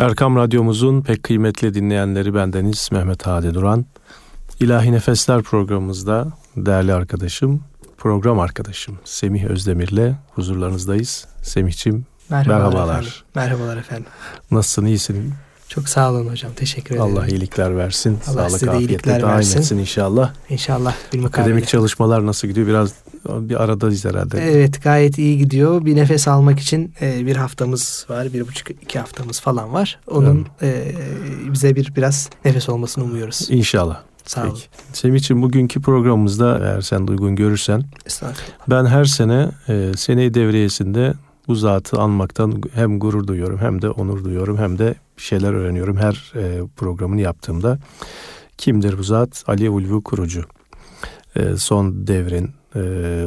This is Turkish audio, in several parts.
Erkam Radyomuzun pek kıymetli dinleyenleri bendeniz Mehmet Hadi Duran. İlahi Nefesler programımızda değerli arkadaşım, program arkadaşım Semih Özdemir'le huzurlarınızdayız. Semih'ciğim merhabalar. Merhabalar efendim. merhabalar efendim. Nasılsın, iyisin? Çok sağ olun hocam. Teşekkür ederim. Allah iyilikler versin. Allah Sağlık, afiyetle daim versin. etsin inşallah. İnşallah. Akademik çalışmalar nasıl gidiyor? Biraz bir aradayız herhalde. Evet gayet iyi gidiyor. Bir nefes almak için e, bir haftamız var. Bir buçuk iki haftamız falan var. Onun evet. e, bize bir biraz nefes olmasını umuyoruz. İnşallah. Sağ olun. Senin için bugünkü programımızda eğer sen de uygun görürsen ben her sene e, seney devriyesinde bu zatı anmaktan hem gurur duyuyorum hem de onur duyuyorum hem de bir şeyler öğreniyorum her e, programını yaptığımda. Kimdir bu zat? Ali Ulvi Kurucu. E, son devrin e,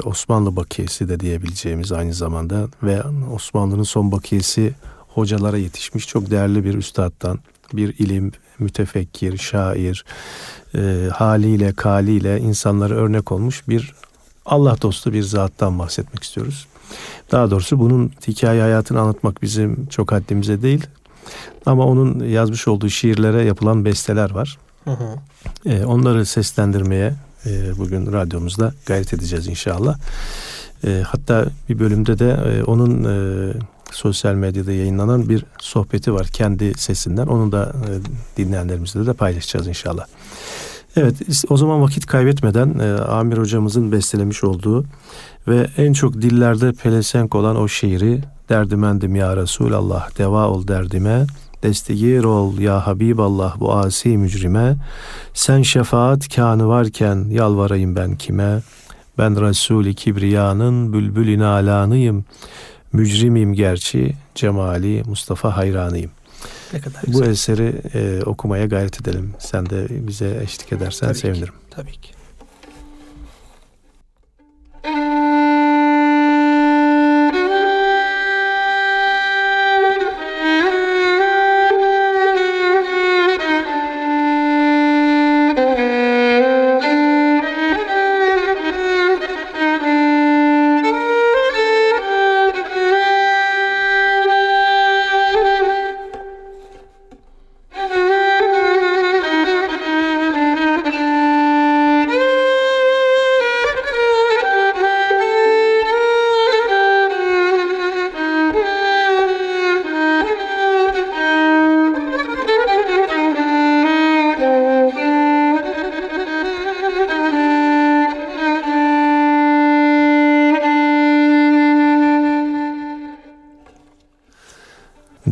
Osmanlı bakiyesi de diyebileceğimiz aynı zamanda ve Osmanlı'nın son bakiyesi hocalara yetişmiş çok değerli bir üstaddan bir ilim, mütefekkir, şair, e, haliyle, kaliyle insanlara örnek olmuş bir Allah dostu bir zattan bahsetmek istiyoruz. Daha doğrusu bunun hikaye hayatını anlatmak bizim çok haddimize değil. Ama onun yazmış olduğu şiirlere yapılan besteler var. Hı hı. E, onları seslendirmeye e, bugün radyomuzda gayret edeceğiz inşallah. E, hatta bir bölümde de e, onun e, sosyal medyada yayınlanan bir sohbeti var kendi sesinden. Onu da e, dinleyenlerimizle de paylaşacağız inşallah. Evet o zaman vakit kaybetmeden e, Amir hocamızın bestelemiş olduğu ve en çok dillerde pelesenk olan o şiiri Derdimendim ya Resulallah deva ol derdime destegir ol ya Habiballah bu asi mücrime sen şefaat kanı varken yalvarayım ben kime ben Resul-i Kibriya'nın bülbül inalanıyım mücrimim gerçi cemali Mustafa hayranıyım ne kadar güzel. Bu eseri e, okumaya gayret edelim. Sen de bize eşlik edersen Tabii sevinirim. Ki. Tabii ki.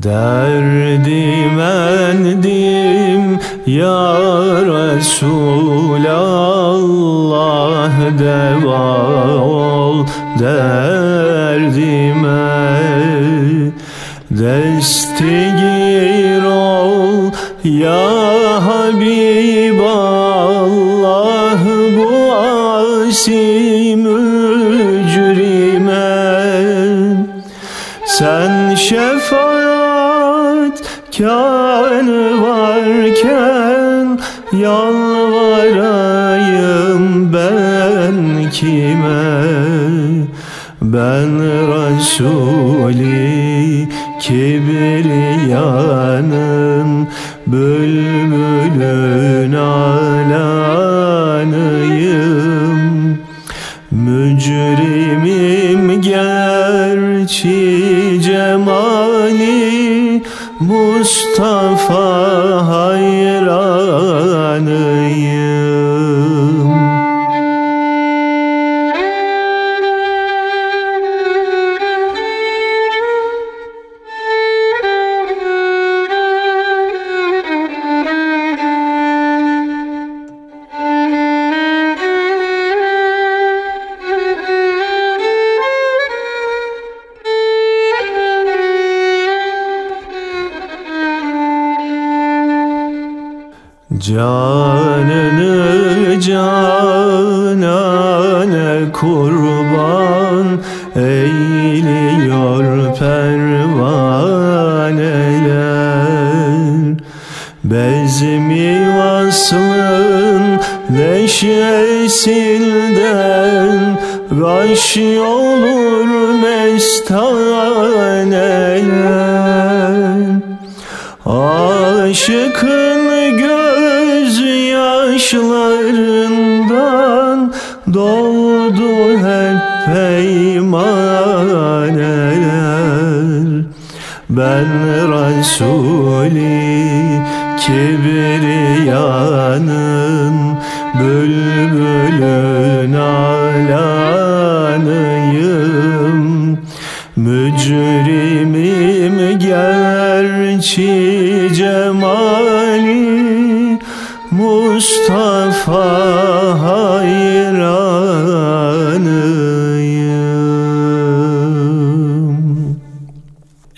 Derdimendim ya Resulallah deva ol. Derdime Destigir ol. Ya Habiballah bu asi ben Resulü Kibriyanın bülbülün alanıyım. Mücrimim gerçi Ram.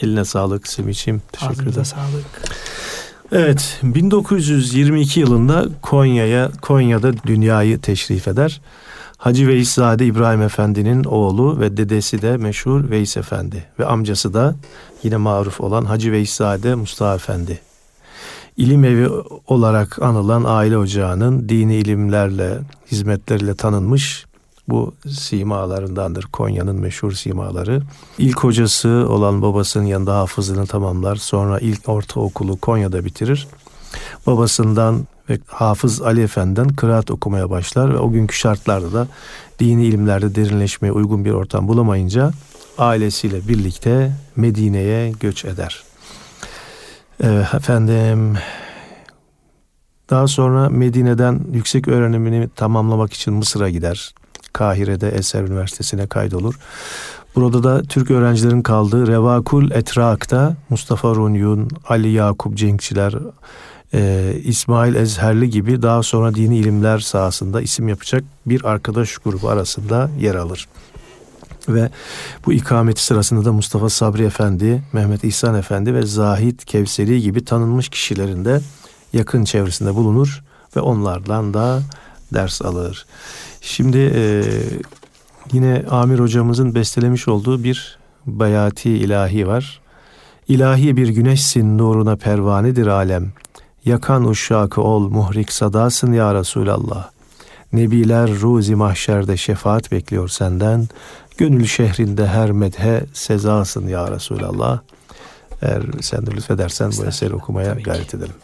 Eline sağlık Semiç'im. Teşekkür Ağzınıza ederim. sağlık. Evet, 1922 yılında Konya'ya Konya'da dünyayı teşrif eder. Hacı Veyszade İbrahim Efendi'nin oğlu ve dedesi de meşhur Veys Efendi ve amcası da yine maruf olan Hacı Veyszade Mustafa Efendi. İlim evi olarak anılan aile ocağının dini ilimlerle, hizmetleriyle tanınmış bu simalarındandır. Konya'nın meşhur simaları. İlk hocası olan babasının yanında hafızlığını tamamlar. Sonra ilk ortaokulu Konya'da bitirir. Babasından ve Hafız Ali Efendi'den kıraat okumaya başlar ve o günkü şartlarda da dini ilimlerde derinleşmeye uygun bir ortam bulamayınca ailesiyle birlikte Medine'ye göç eder. Evet, efendim daha sonra Medine'den yüksek öğrenimini tamamlamak için Mısır'a gider. Kahire'de Eser Üniversitesi'ne kaydolur. Burada da Türk öğrencilerin kaldığı Revakul Etrak'ta Mustafa Runyun, Ali Yakup Cenkçiler, e, İsmail Ezherli gibi daha sonra dini ilimler sahasında isim yapacak bir arkadaş grubu arasında yer alır. Ve bu ikameti sırasında da Mustafa Sabri Efendi, Mehmet İhsan Efendi ve Zahid Kevseri gibi tanınmış kişilerin de yakın çevresinde bulunur ve onlardan da ders alır. Şimdi e, yine Amir hocamızın bestelemiş olduğu bir bayati ilahi var. İlahi bir güneşsin nuruna pervanedir alem. Yakan uşşakı ol muhrik sadasın ya Resulallah. Nebiler ruzi mahşerde şefaat bekliyor senden. Gönül şehrinde her medhe sezasın ya Resulallah. Eğer sen de lütfedersen bu eseri okumaya gayret edelim.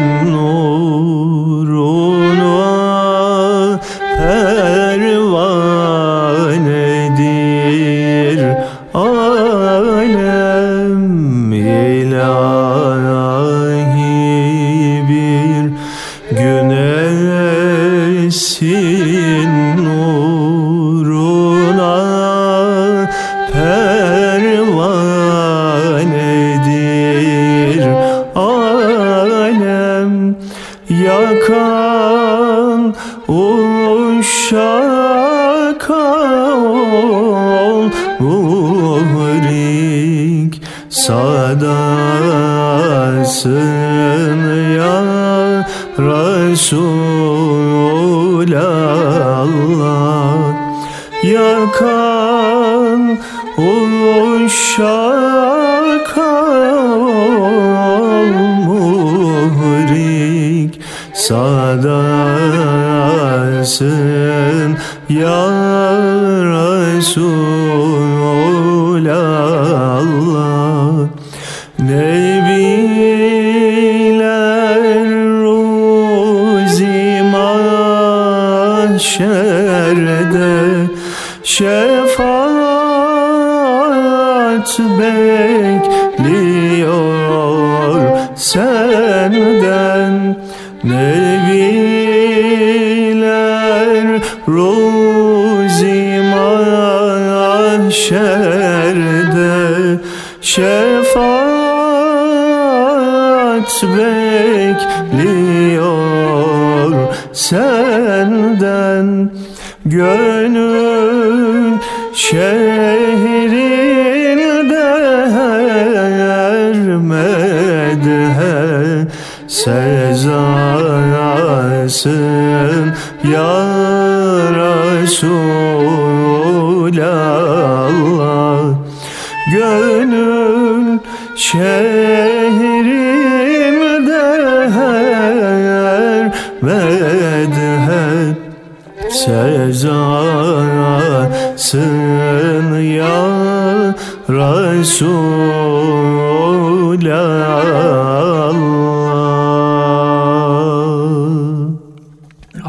Güneşsin bekliyor senden. Ne biler ruzi mahşerde şefaat bekliyor sezasın ya Resulallah. Gönül şehrinde her medhe sezasın ya Resulallah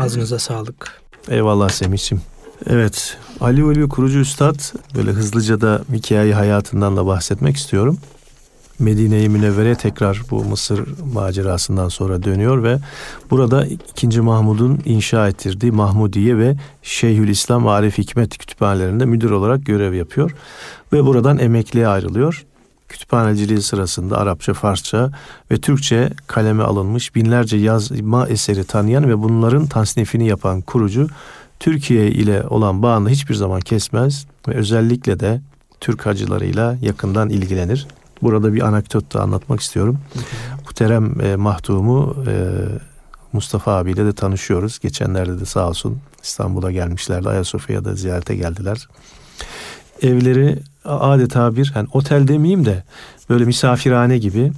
Ağzınıza sağlık. Eyvallah Semih'ciğim. Evet, Ali Ulvi Kurucu Üstad böyle hızlıca da hikaye hayatından da bahsetmek istiyorum. Medine-i Münevvere'ye tekrar bu Mısır macerasından sonra dönüyor ve burada 2. Mahmud'un inşa ettirdiği Mahmudiye ve Şeyhülislam Arif Hikmet kütüphanelerinde müdür olarak görev yapıyor. Ve buradan emekliye ayrılıyor. Kütüphaneciliği sırasında Arapça, Farsça ve Türkçe kaleme alınmış binlerce yazma eseri tanıyan ve bunların tasnifini yapan kurucu Türkiye ile olan bağını hiçbir zaman kesmez ve özellikle de Türk hacılarıyla yakından ilgilenir. Burada bir anekdot da anlatmak istiyorum. Muhterem e, Mahtum'u e, Mustafa abiyle de tanışıyoruz. Geçenlerde de sağ olsun İstanbul'a gelmişlerdi. Ayasofya'da ziyarete geldiler. Evleri adeta bir yani otel demeyeyim de böyle misafirhane gibi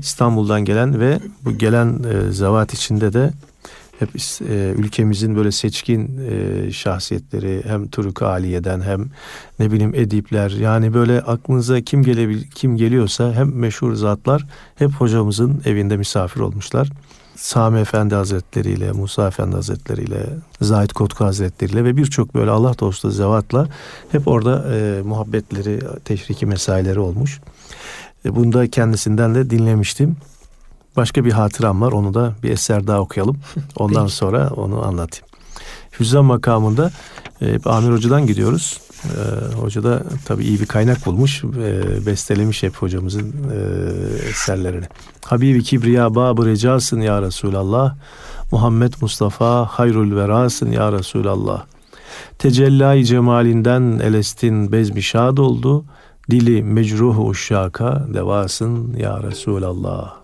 İstanbul'dan gelen ve bu gelen e, zevat içinde de hep e, ülkemizin böyle seçkin e, şahsiyetleri hem Turuk Aliye'den hem ne bileyim edipler yani böyle aklınıza kim gelebil kim geliyorsa hem meşhur zatlar hep hocamızın evinde misafir olmuşlar. Sami Efendi Hazretleri ile, Musa Efendi Hazretleri ile, Zahid Kotku Hazretleri ile ve birçok böyle Allah dostu zevatla hep orada e, muhabbetleri, teşriki mesaileri olmuş. E, bunu da kendisinden de dinlemiştim. Başka bir hatıram var. Onu da bir eser daha okuyalım. Ondan sonra onu anlatayım. Hüzzam makamında e, Amir Hoca'dan gidiyoruz. E, hoca da tabii iyi bir kaynak bulmuş. E, bestelemiş hep hocamızın e, eserlerini. Habibi Kibriya Babı Recasın ya Resulallah. Muhammed Mustafa Hayrul Verasın ya Resulallah. Tecellai cemalinden elestin bezmi şad oldu. Dili mecruhu uşşaka devasın ya Resulallah.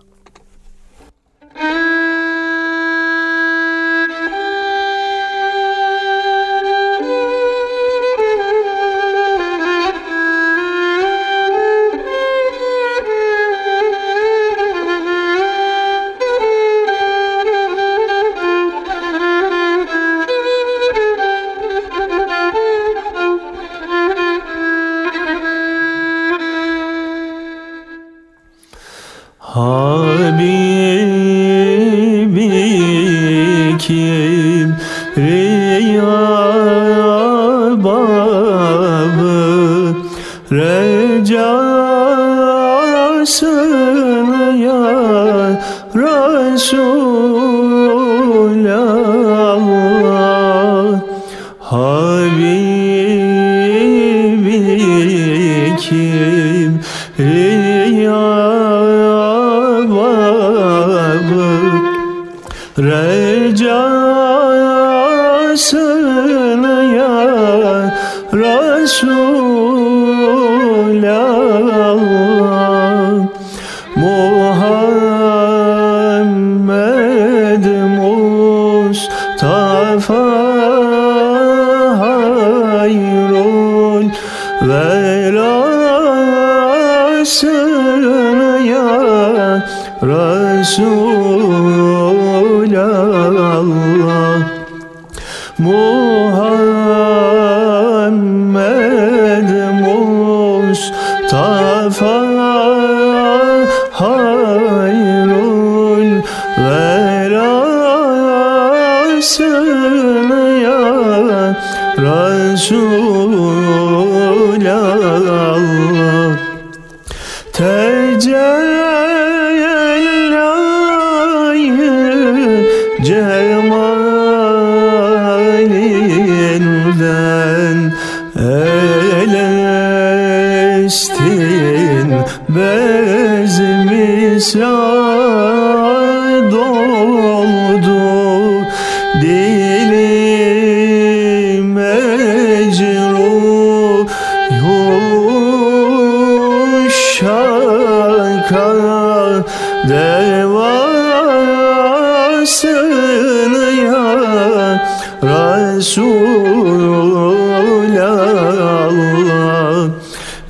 Muhammed Mustafa hayrul velasın ya Resulallah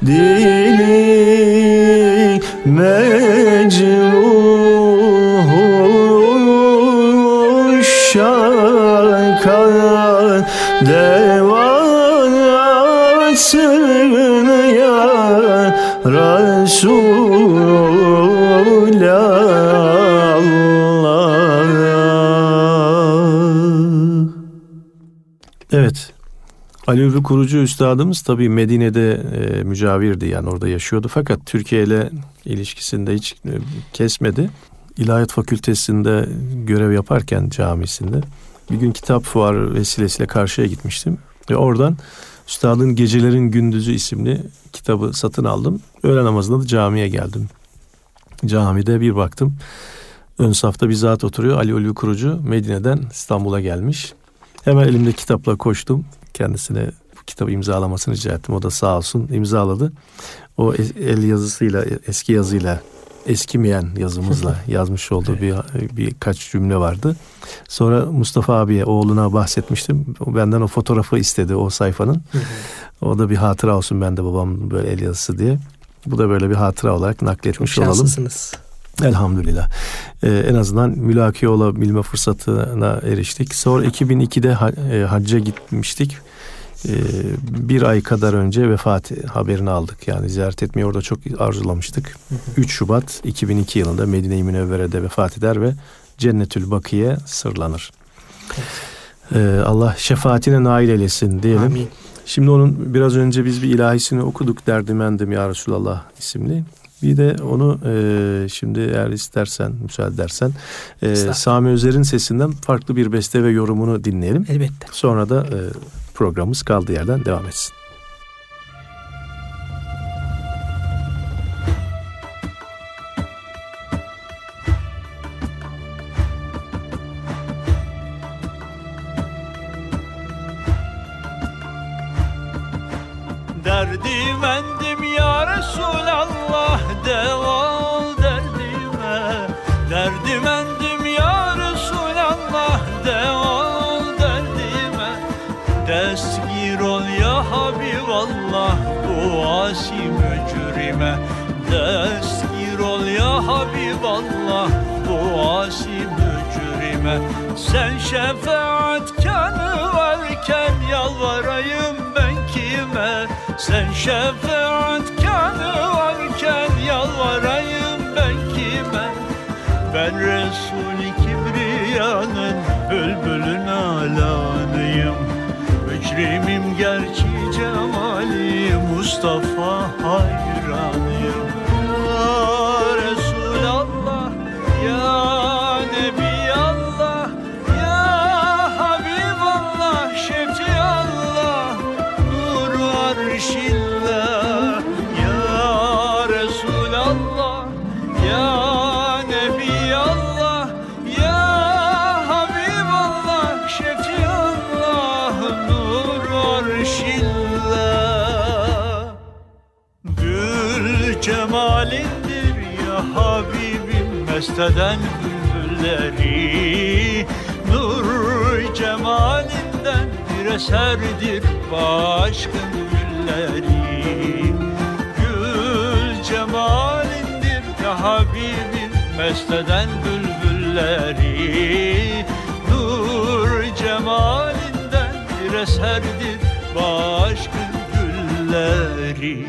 dili mecruh şaka devasını Ali Ülfü Kurucu Üstadımız tabii Medine'de e, mücavirdi yani orada yaşıyordu. Fakat Türkiye ile ilişkisinde hiç e, kesmedi. İlahiyat Fakültesi'nde görev yaparken camisinde bir gün kitap fuarı vesilesiyle karşıya gitmiştim. Ve oradan Üstadın Gecelerin Gündüzü isimli kitabı satın aldım. Öğle namazında da camiye geldim. Camide bir baktım. Ön safta bir zat oturuyor. Ali Ulvi Kurucu Medine'den İstanbul'a gelmiş. Hemen elimde kitapla koştum. Kendisine bu kitabı imzalamasını rica ettim. O da sağ olsun imzaladı. O el yazısıyla, eski yazıyla, eskimeyen yazımızla yazmış olduğu bir birkaç cümle vardı. Sonra Mustafa abiye, oğluna bahsetmiştim. O benden o fotoğrafı istedi o sayfanın. O da bir hatıra olsun bende babam böyle el yazısı diye. Bu da böyle bir hatıra olarak Çok nakletmiş olalım. Elhamdülillah. Ee, en azından mülaki olabilme fırsatına eriştik. Sonra 2002'de ha- e, hacca gitmiştik. Ee, bir ay kadar önce vefat haberini aldık. Yani ziyaret etmeyi orada çok arzulamıştık. 3 Şubat 2002 yılında Medine-i Münevvere'de vefat eder ve Cennetül Bakiye sırlanır. Ee, Allah şefaatine nail eylesin diyelim. Amin. Şimdi onun biraz önce biz bir ilahisini okuduk derdimendim ya Resulallah isimli. Bir de onu e, şimdi eğer istersen müsaade edersen e. Sami Özer'in sesinden farklı bir beste ve yorumunu dinleyelim. Elbette. Sonra da e, programımız kaldığı yerden devam etsin. Sen şefaatkanı varken Yalvarayım ben kime? Sen şefaatkanı varken Yalvarayım ben kime? Ben Resul-i Kibriya'nın Bülbülün alanıyım. Mücrimim gerçi cemali Mustafa hayranıyım Mesteden bülbülleri Nur cemalinden bir eserdir Başkın gülleri. Gül cemalindir ya Habibim Mesteden bülbülleri. Nur cemalinden bir eserdir Başkın gülleri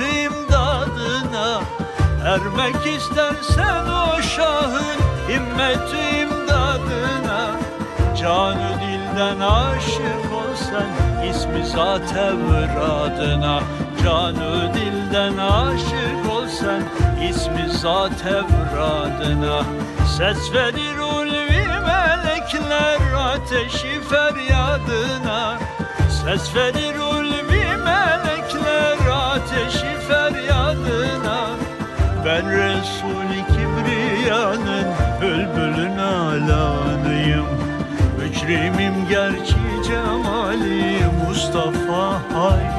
imdadına Ermek istersen o şahın himmet imdadına Canı dilden aşık olsan ismi zat evradına Canı dilden aşık olsan ismi zat evradına Ses verir ulvi melekler ateşi feryadına. Ses verir ulvi melekler ateşi feryadına Ben Resul-i Kibriya'nın bülbülün alanıyım. Mücrimim gerçi cemali Mustafa hayranıyım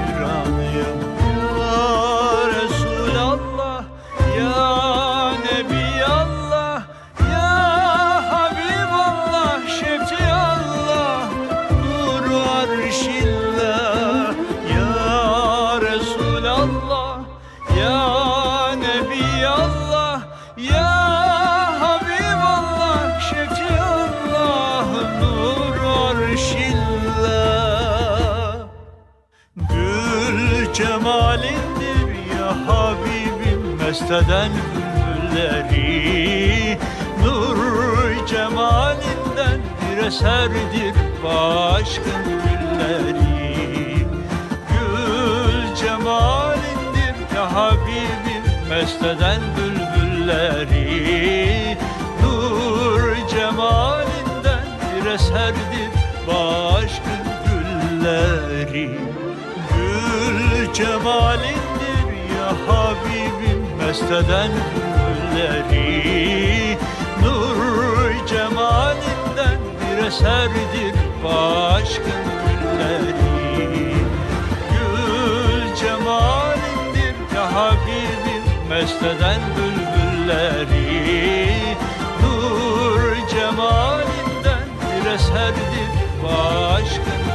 Habibim mesteden bülbülleri Nur cemalinden bir eserdir başkın gülleri. Gül cemalindir ya Habibim mesteden bülbülleri. Nur cemalinden bir eserdir başkın gülleri. Gül cemalindir ya Habibim mesteden gülleri Nur cemalinden bir eserdir başkın gülleri Gül cemalindir ya Habibim mesteden bülbülleri. Nur cemalinden bir eserdir başkın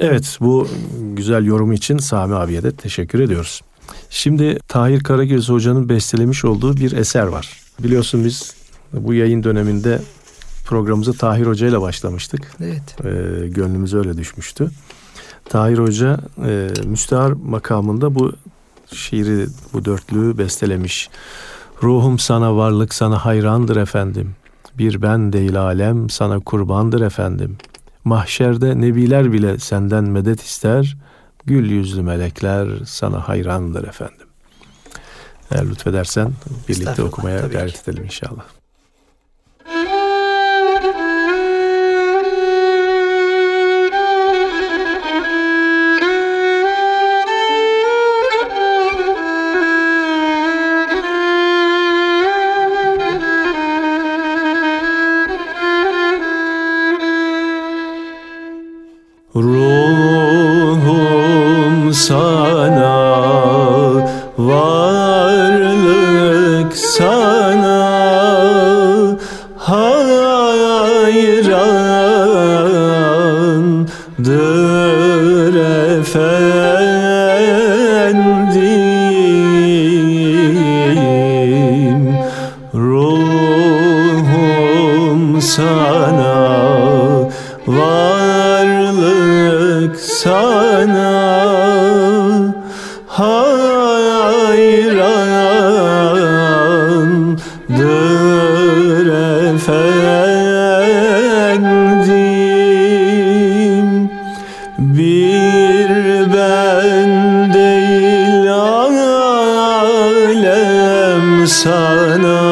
Evet bu güzel yorum için Sami abiye de teşekkür ediyoruz. Şimdi Tahir Karagöz Hoca'nın bestelemiş olduğu bir eser var. Biliyorsun biz bu yayın döneminde programımıza Tahir Hoca ile başlamıştık. Evet. Ee, gönlümüze öyle düşmüştü. Tahir Hoca e, müstehar makamında bu şiiri, bu dörtlüğü bestelemiş. Ruhum sana varlık sana hayrandır efendim. Bir ben değil alem sana kurbandır efendim. Mahşerde nebiler bile senden medet ister. Gül yüzlü melekler sana hayrandır efendim. Eğer lütfedersen birlikte okumaya gayret edelim inşallah. Bir ben değil alem sana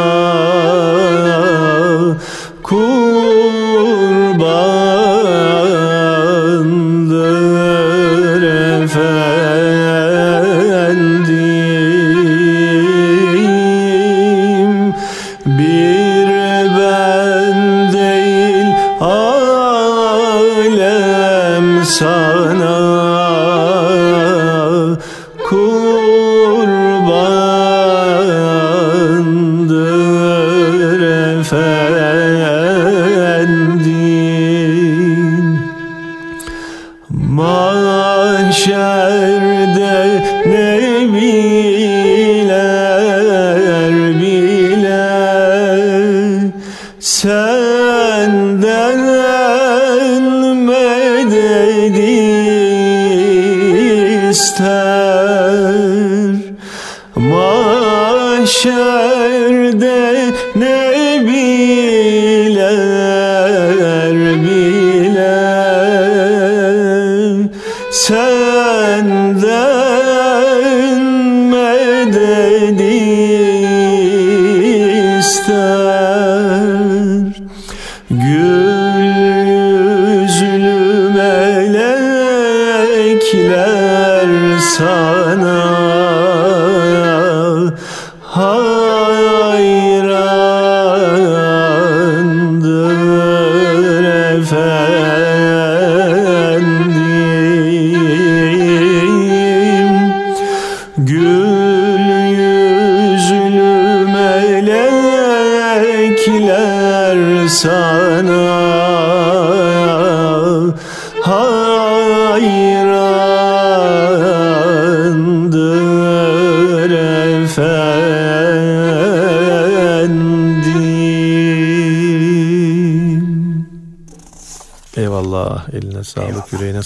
Gül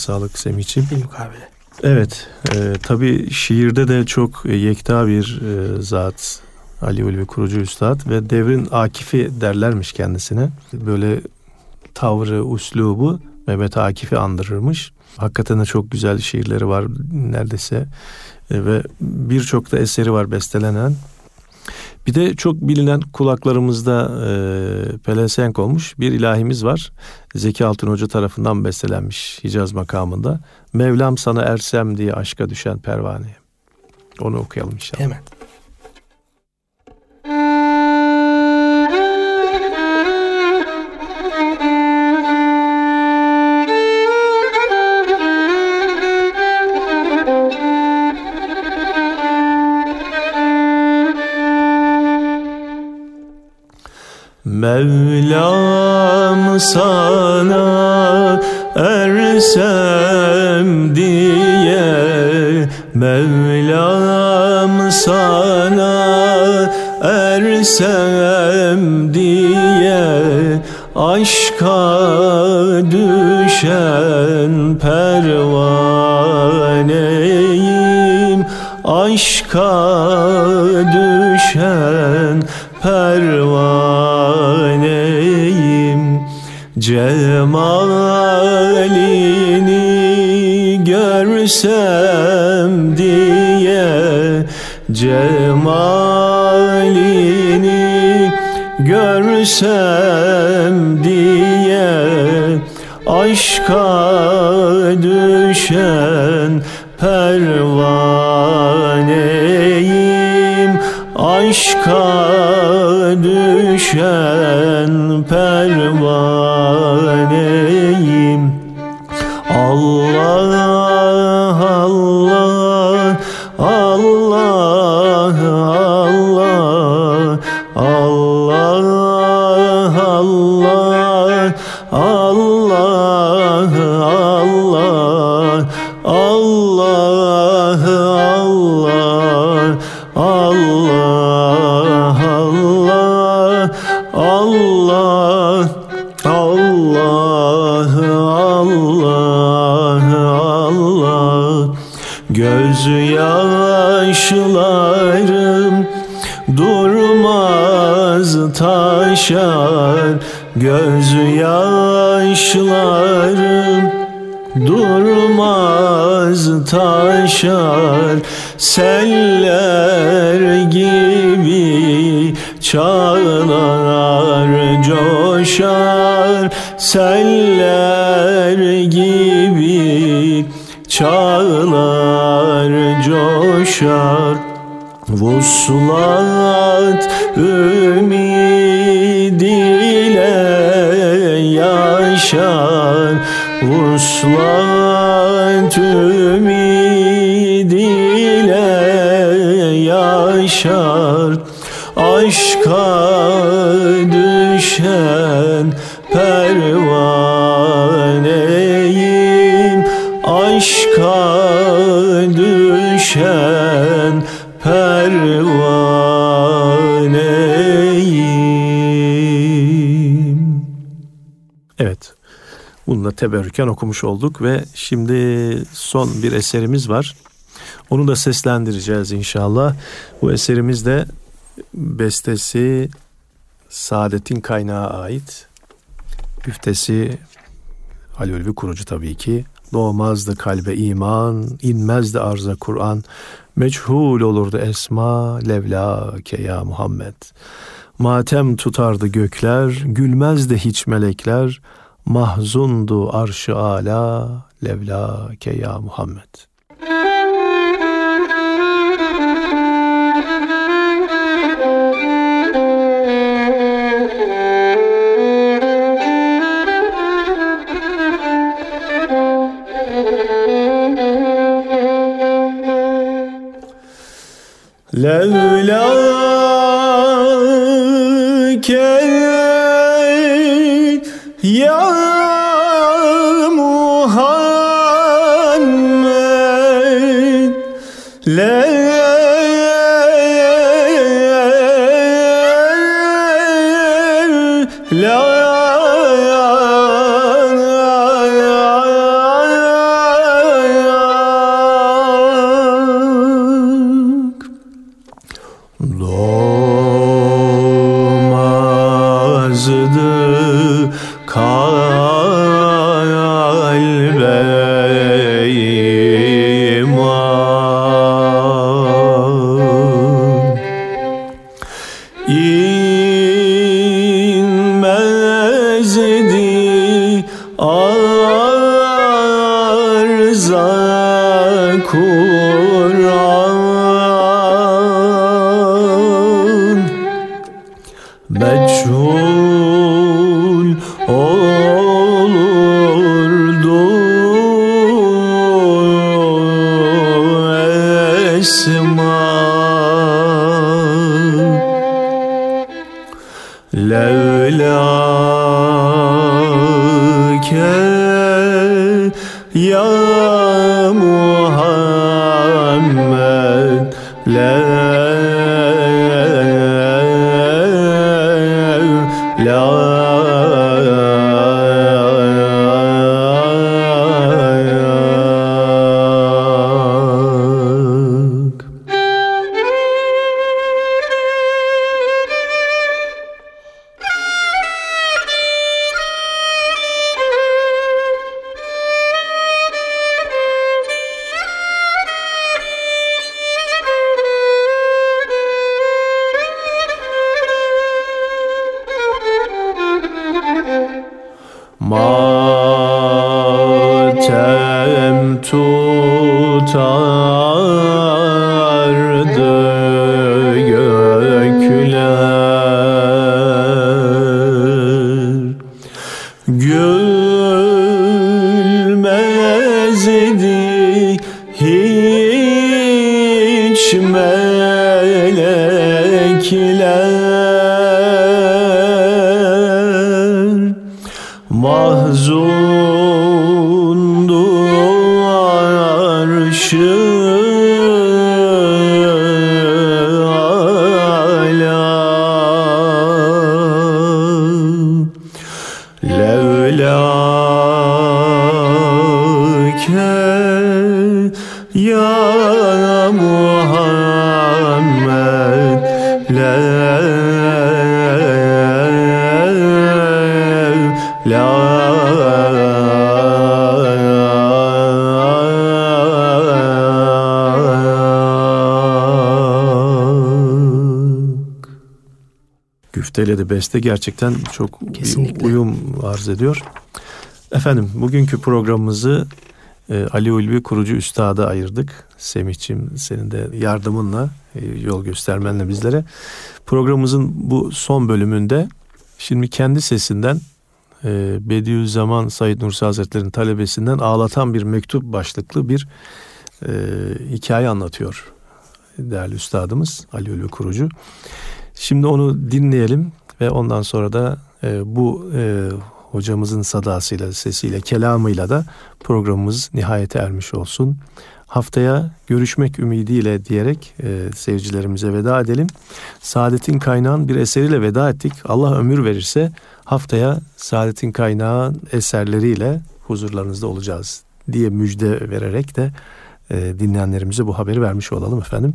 sağlık Semih'ciğim. Bir mukabele. Evet, e, tabii şiirde de çok e, yekta bir e, zat Ali Ulvi Kurucu Üstad ve devrin Akif'i derlermiş kendisine. Böyle tavrı, uslubu Mehmet Akif'i andırırmış. Hakikaten de çok güzel şiirleri var neredeyse E, ve birçok da eseri var bestelenen. Bir de çok bilinen kulaklarımızda e, pelesenk olmuş bir ilahimiz var. Zeki Altın Hoca tarafından bestelenmiş Hicaz makamında. Mevlam sana ersem diye aşka düşen pervane. Onu okuyalım inşallah. Hemen. Teberrüken okumuş olduk ve şimdi son bir eserimiz var. Onu da seslendireceğiz inşallah. Bu eserimiz de bestesi Saadet'in kaynağı ait. Güftesi Ali Ulvi Kurucu tabii ki. Doğmazdı kalbe iman, inmezdi arza Kur'an. Meçhul olurdu esma, levla ke ya Muhammed. Matem tutardı gökler, gülmezdi hiç melekler. Mahzundu arşı ala, levla ke ya Muhammed. Levlâke ya Muhammed Levlâk Güfteyle de beste gerçekten çok bir Kesinlikle. uyum arz ediyor. Efendim bugünkü programımızı e, Ali Ulvi kurucu üstada ayırdık. Semih'ciğim senin de yardımınla, e, yol göstermenle bizlere. Programımızın bu son bölümünde şimdi kendi sesinden e, Bediüzzaman Said Nursi Hazretleri'nin talebesinden ağlatan bir mektup başlıklı bir e, hikaye anlatıyor değerli üstadımız Ali Ulvi kurucu. Şimdi onu dinleyelim ve ondan sonra da e, bu e, hocamızın sadasıyla, sesiyle, kelamıyla da programımız nihayete ermiş olsun. Haftaya görüşmek ümidiyle diyerek e, seyircilerimize veda edelim. Saadet'in kaynağın bir eseriyle veda ettik. Allah ömür verirse haftaya Saadet'in kaynağın eserleriyle huzurlarınızda olacağız diye müjde vererek de e, dinleyenlerimize bu haberi vermiş olalım efendim.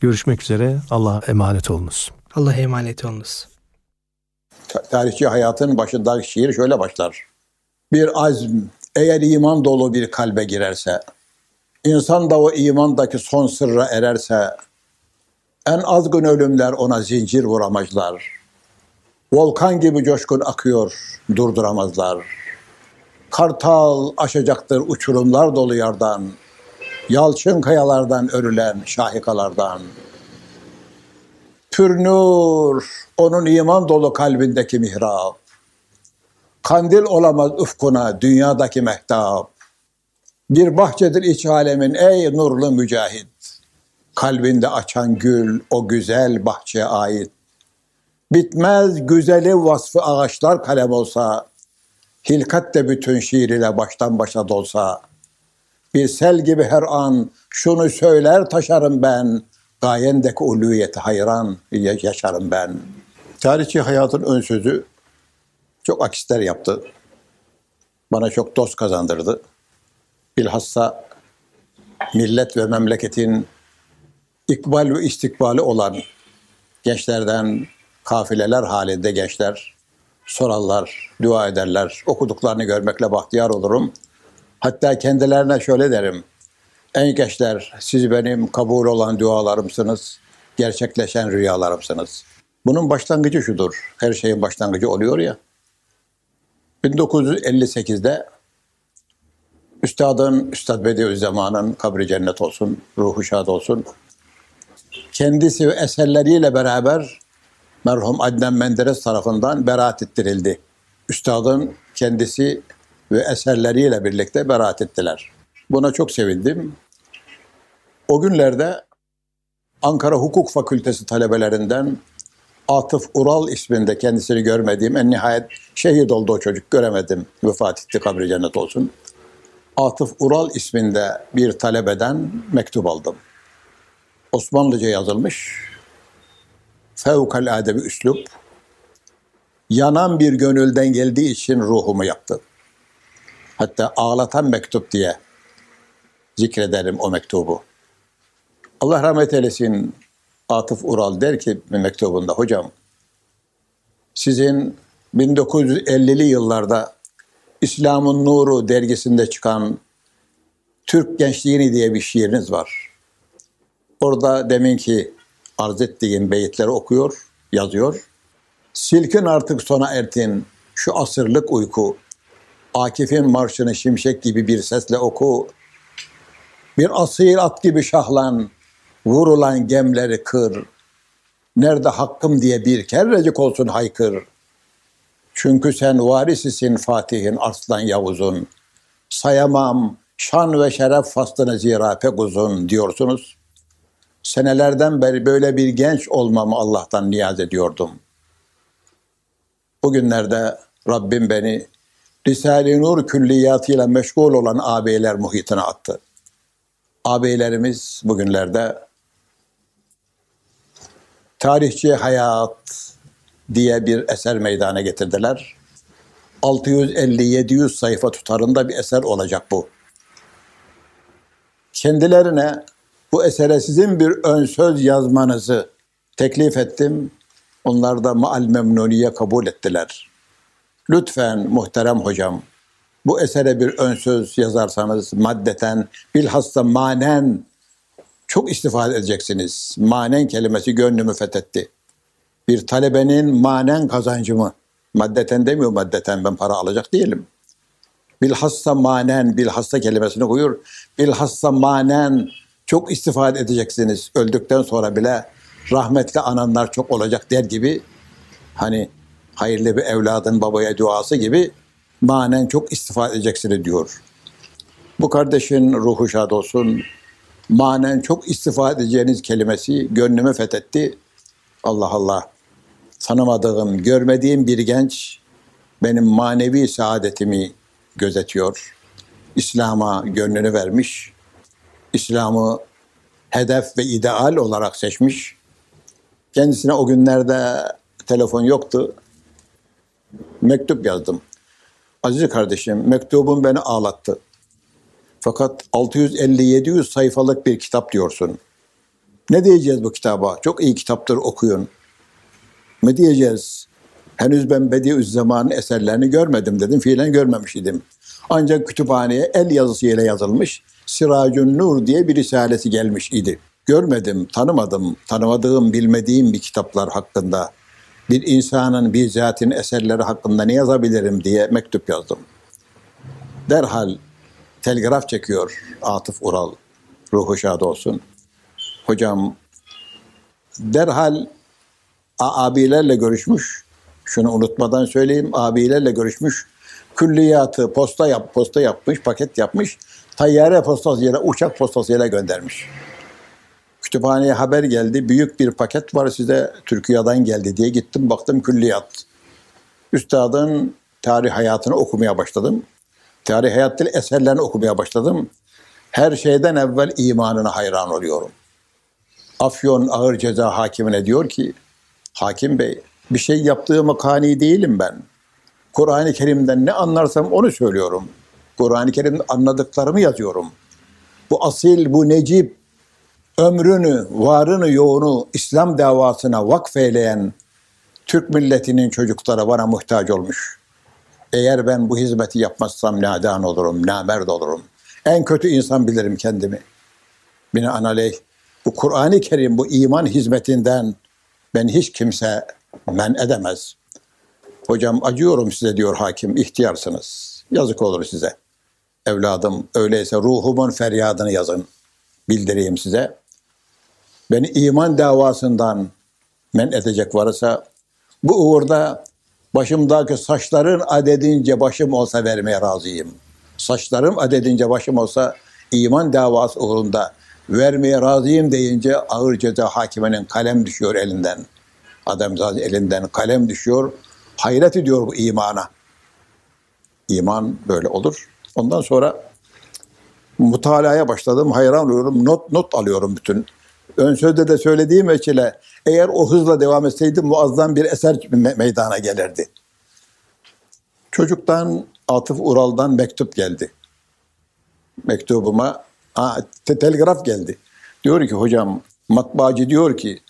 Görüşmek üzere. Allah'a emanet olunuz. Allah'a emanet olunuz. Tarihçi hayatın başındaki şiir şöyle başlar. Bir azm eğer iman dolu bir kalbe girerse, insan da o imandaki son sırra ererse, en azgın ölümler ona zincir vuramazlar. Volkan gibi coşkun akıyor, durduramazlar. Kartal aşacaktır uçurumlar dolu yardan, yalçın kayalardan örülen şahikalardan. Pürnur, onun iman dolu kalbindeki mihrap. Kandil olamaz ufkuna dünyadaki mehtap. Bir bahçedir iç alemin ey nurlu mücahit. Kalbinde açan gül o güzel bahçeye ait. Bitmez güzeli vasfı ağaçlar kalem olsa, hilkat de bütün şiir ile baştan başa dolsa, bir sel gibi her an şunu söyler taşarım ben, gayendeki uluyeti hayran yaşarım ben. Tarihçi hayatın ön sözü çok akisler yaptı. Bana çok dost kazandırdı. Bilhassa millet ve memleketin ikbal ve istikbali olan gençlerden kafileler halinde gençler sorarlar, dua ederler. Okuduklarını görmekle bahtiyar olurum. Hatta kendilerine şöyle derim. Ey gençler siz benim kabul olan dualarımsınız, gerçekleşen rüyalarımsınız. Bunun başlangıcı şudur. Her şeyin başlangıcı oluyor ya. 1958'de Üstadın, Üstad Bediüzzaman'ın kabri cennet olsun, ruhu şad olsun. Kendisi ve eserleriyle beraber merhum Adnan Menderes tarafından beraat ettirildi. Üstadın kendisi ve eserleriyle birlikte beraat ettiler. Buna çok sevindim. O günlerde Ankara Hukuk Fakültesi talebelerinden Atıf Ural isminde kendisini görmediğim en nihayet şehit oldu o çocuk göremedim. Vefat etti kabri cennet olsun. Atıf Ural isminde bir talebeden mektup aldım. Osmanlıca yazılmış. Fevkalade bir üslup. Yanan bir gönülden geldiği için ruhumu yaktı. Hatta ağlatan mektup diye zikrederim o mektubu. Allah rahmet eylesin Atıf Ural der ki mektubunda hocam sizin 1950'li yıllarda İslam'ın Nuru dergisinde çıkan Türk Gençliğini diye bir şiiriniz var. Orada demin ki arz ettiğim beyitleri okuyor, yazıyor. Silkin artık sona ertin şu asırlık uyku. Akif'in marşını şimşek gibi bir sesle oku. Bir asil at gibi şahlan, vurulan gemleri kır. Nerede hakkım diye bir kerrecik olsun haykır. Çünkü sen varisisin Fatih'in Arslan Yavuz'un. Sayamam şan ve şeref faslını zira pek uzun diyorsunuz. Senelerden beri böyle bir genç olmamı Allah'tan niyaz ediyordum. Bugünlerde Rabbim beni Risale-i Nur külliyatıyla meşgul olan ağabeyler muhitine attı. Ağabeylerimiz bugünlerde Tarihçi Hayat diye bir eser meydana getirdiler. 650-700 sayfa tutarında bir eser olacak bu. Kendilerine bu esere sizin bir ön söz yazmanızı teklif ettim. Onlar da maal memnuniye kabul ettiler. Lütfen muhterem hocam bu esere bir ön söz yazarsanız maddeten bilhassa manen çok istifade edeceksiniz. Manen kelimesi gönlümü fethetti. Bir talebenin manen kazancımı, maddeten demiyor maddeten ben para alacak değilim. Bilhassa manen, bilhassa kelimesini koyuyor. Bilhassa manen çok istifade edeceksiniz. Öldükten sonra bile rahmetli ananlar çok olacak der gibi hani hayırlı bir evladın babaya duası gibi manen çok istifade edeceksiniz diyor. Bu kardeşin ruhu şad olsun. Manen çok istifade edeceğiniz kelimesi gönlümü fethetti. Allah Allah. Tanımadığım, görmediğim bir genç benim manevi saadetimi gözetiyor. İslam'a gönlünü vermiş. İslam'ı hedef ve ideal olarak seçmiş. Kendisine o günlerde telefon yoktu. Mektup yazdım. Aziz kardeşim, mektubun beni ağlattı. Fakat 650-700 sayfalık bir kitap diyorsun. Ne diyeceğiz bu kitaba? Çok iyi kitaptır okuyun. Ne diyeceğiz? Henüz ben Bediüzzaman'ın eserlerini görmedim dedim. Fiilen görmemiş idim. Ancak kütüphaneye el yazısıyla yazılmış Siracun Nur diye bir risalesi gelmiş idi. Görmedim, tanımadım, tanımadığım, bilmediğim bir kitaplar hakkında bir insanın bizati'nin eserleri hakkında ne yazabilirim diye mektup yazdım. Derhal telgraf çekiyor Atıf Ural. Ruhu şad olsun. Hocam derhal abilerle görüşmüş. Şunu unutmadan söyleyeyim. Abilerle görüşmüş. Külliyatı posta yap, posta yapmış, paket yapmış. Tayyare postasıyla, uçak postasıyla göndermiş. Kütüphaneye haber geldi. Büyük bir paket var size Türkiye'den geldi diye gittim baktım külliyat. Üstadın tarih hayatını okumaya başladım. Tarih hayat eserlerini okumaya başladım. Her şeyden evvel imanına hayran oluyorum. Afyon Ağır Ceza Hakimine diyor ki, Hakim Bey bir şey yaptığımı kani değilim ben. Kur'an-ı Kerim'den ne anlarsam onu söylüyorum. Kur'an-ı Kerim'de anladıklarımı yazıyorum. Bu asil, bu necip, ömrünü, varını, yoğunu İslam davasına vakfeyleyen Türk milletinin çocukları bana muhtaç olmuş. Eğer ben bu hizmeti yapmazsam nadan olurum, namerd olurum. En kötü insan bilirim kendimi. Binaenaleyh bu Kur'an-ı Kerim, bu iman hizmetinden ben hiç kimse men edemez. Hocam acıyorum size diyor hakim, ihtiyarsınız. Yazık olur size. Evladım öyleyse ruhumun feryadını yazın. Bildireyim size. Beni iman davasından men edecek varsa bu uğurda başımdaki saçların adedince başım olsa vermeye razıyım. Saçlarım adedince başım olsa iman davası uğrunda vermeye razıyım deyince ağır ceza hakiminin kalem düşüyor elinden. Ademzade elinden kalem düşüyor. Hayret ediyor bu imana. İman böyle olur. Ondan sonra mutalaya başladım. Hayran oluyorum. Not not alıyorum bütün. Ön sözde de söylediğim veçile eğer o hızla devam etseydim muazzam bir eser me- meydana gelirdi. Çocuktan Atıf Ural'dan mektup geldi. Mektubuma ha, te- telgraf geldi. Diyor ki hocam matbaacı diyor ki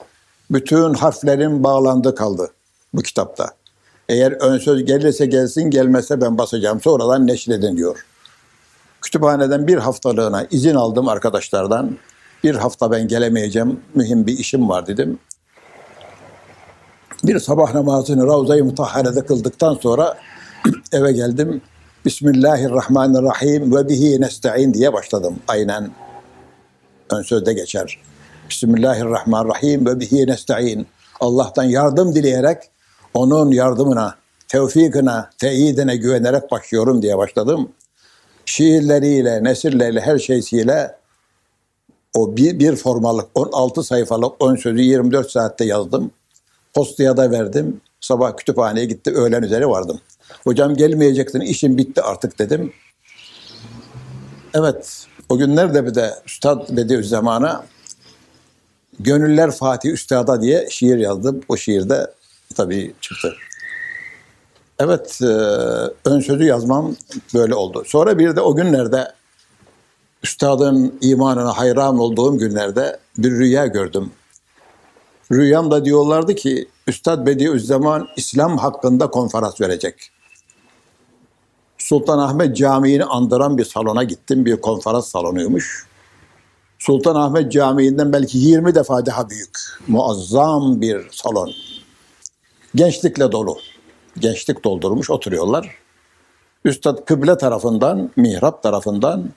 bütün harflerin bağlandı kaldı bu kitapta. Eğer ön söz gelirse gelsin gelmezse ben basacağım sonradan neşredin diyor. Kütüphaneden bir haftalığına izin aldım arkadaşlardan. Bir hafta ben gelemeyeceğim, mühim bir işim var dedim. Bir sabah namazını Ravza-i Mutahhare'de kıldıktan sonra eve geldim. Bismillahirrahmanirrahim ve bihi nesta'in diye başladım. Aynen ön sözde geçer. Bismillahirrahmanirrahim ve bihi nesta'in. Allah'tan yardım dileyerek onun yardımına, tevfikine, teyidine güvenerek başlıyorum diye başladım. Şiirleriyle, nesirleriyle, her şeysiyle o bir, bir formalık 16 sayfalık ön sözü 24 saatte yazdım. Postaya da verdim. Sabah kütüphaneye gitti. Öğlen üzeri vardım. Hocam gelmeyeceksin işim bitti artık dedim. Evet o günlerde bir de Üstad Bediüzzaman'a Gönüller Fatih Üstad'a diye şiir yazdım. O şiirde tabii çıktı. Evet, e, ön sözü yazmam böyle oldu. Sonra bir de o günlerde üstadın imanına hayran olduğum günlerde bir rüya gördüm. Rüyamda diyorlardı ki Üstad Bediüzzaman İslam hakkında konferans verecek. Sultanahmet Camii'ni andıran bir salona gittim. Bir konferans salonuymuş. Sultanahmet Camii'nden belki 20 defa daha büyük. Muazzam bir salon. Gençlikle dolu. Gençlik doldurmuş oturuyorlar. Üstad kıble tarafından, mihrap tarafından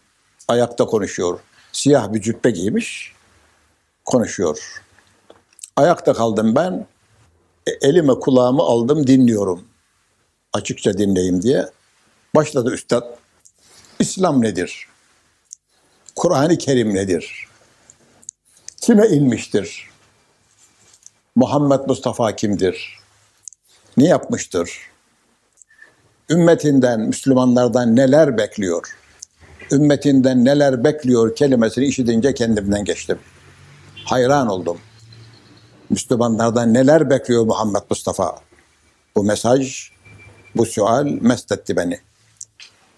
ayakta konuşuyor. Siyah bir cübbe giymiş, konuşuyor. Ayakta kaldım ben. E, elime kulağımı aldım dinliyorum. Açıkça dinleyeyim diye. Başladı üstad. İslam nedir? Kur'an-ı Kerim nedir? Kime inmiştir? Muhammed Mustafa kimdir? Ne yapmıştır? Ümmetinden, Müslümanlardan neler bekliyor? Ümmetinden neler bekliyor kelimesini işitince kendimden geçtim. Hayran oldum. Müslümanlardan neler bekliyor Muhammed Mustafa? Bu mesaj, bu sual mest etti beni.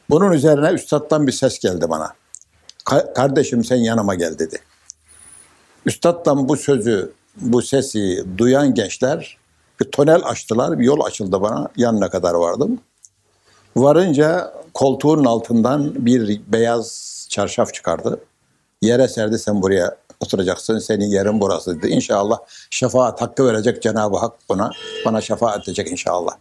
Bunun üzerine üstadtan bir ses geldi bana. Ka- kardeşim sen yanıma gel dedi. Üstad'dan bu sözü, bu sesi duyan gençler bir tonel açtılar, bir yol açıldı bana. Yanına kadar vardım. Varınca koltuğun altından bir beyaz çarşaf çıkardı. Yere serdi sen buraya oturacaksın. Senin yerin burası dedi. İnşallah şefaat hakkı verecek Cenab-ı Hak buna. Bana şefaat edecek inşallah.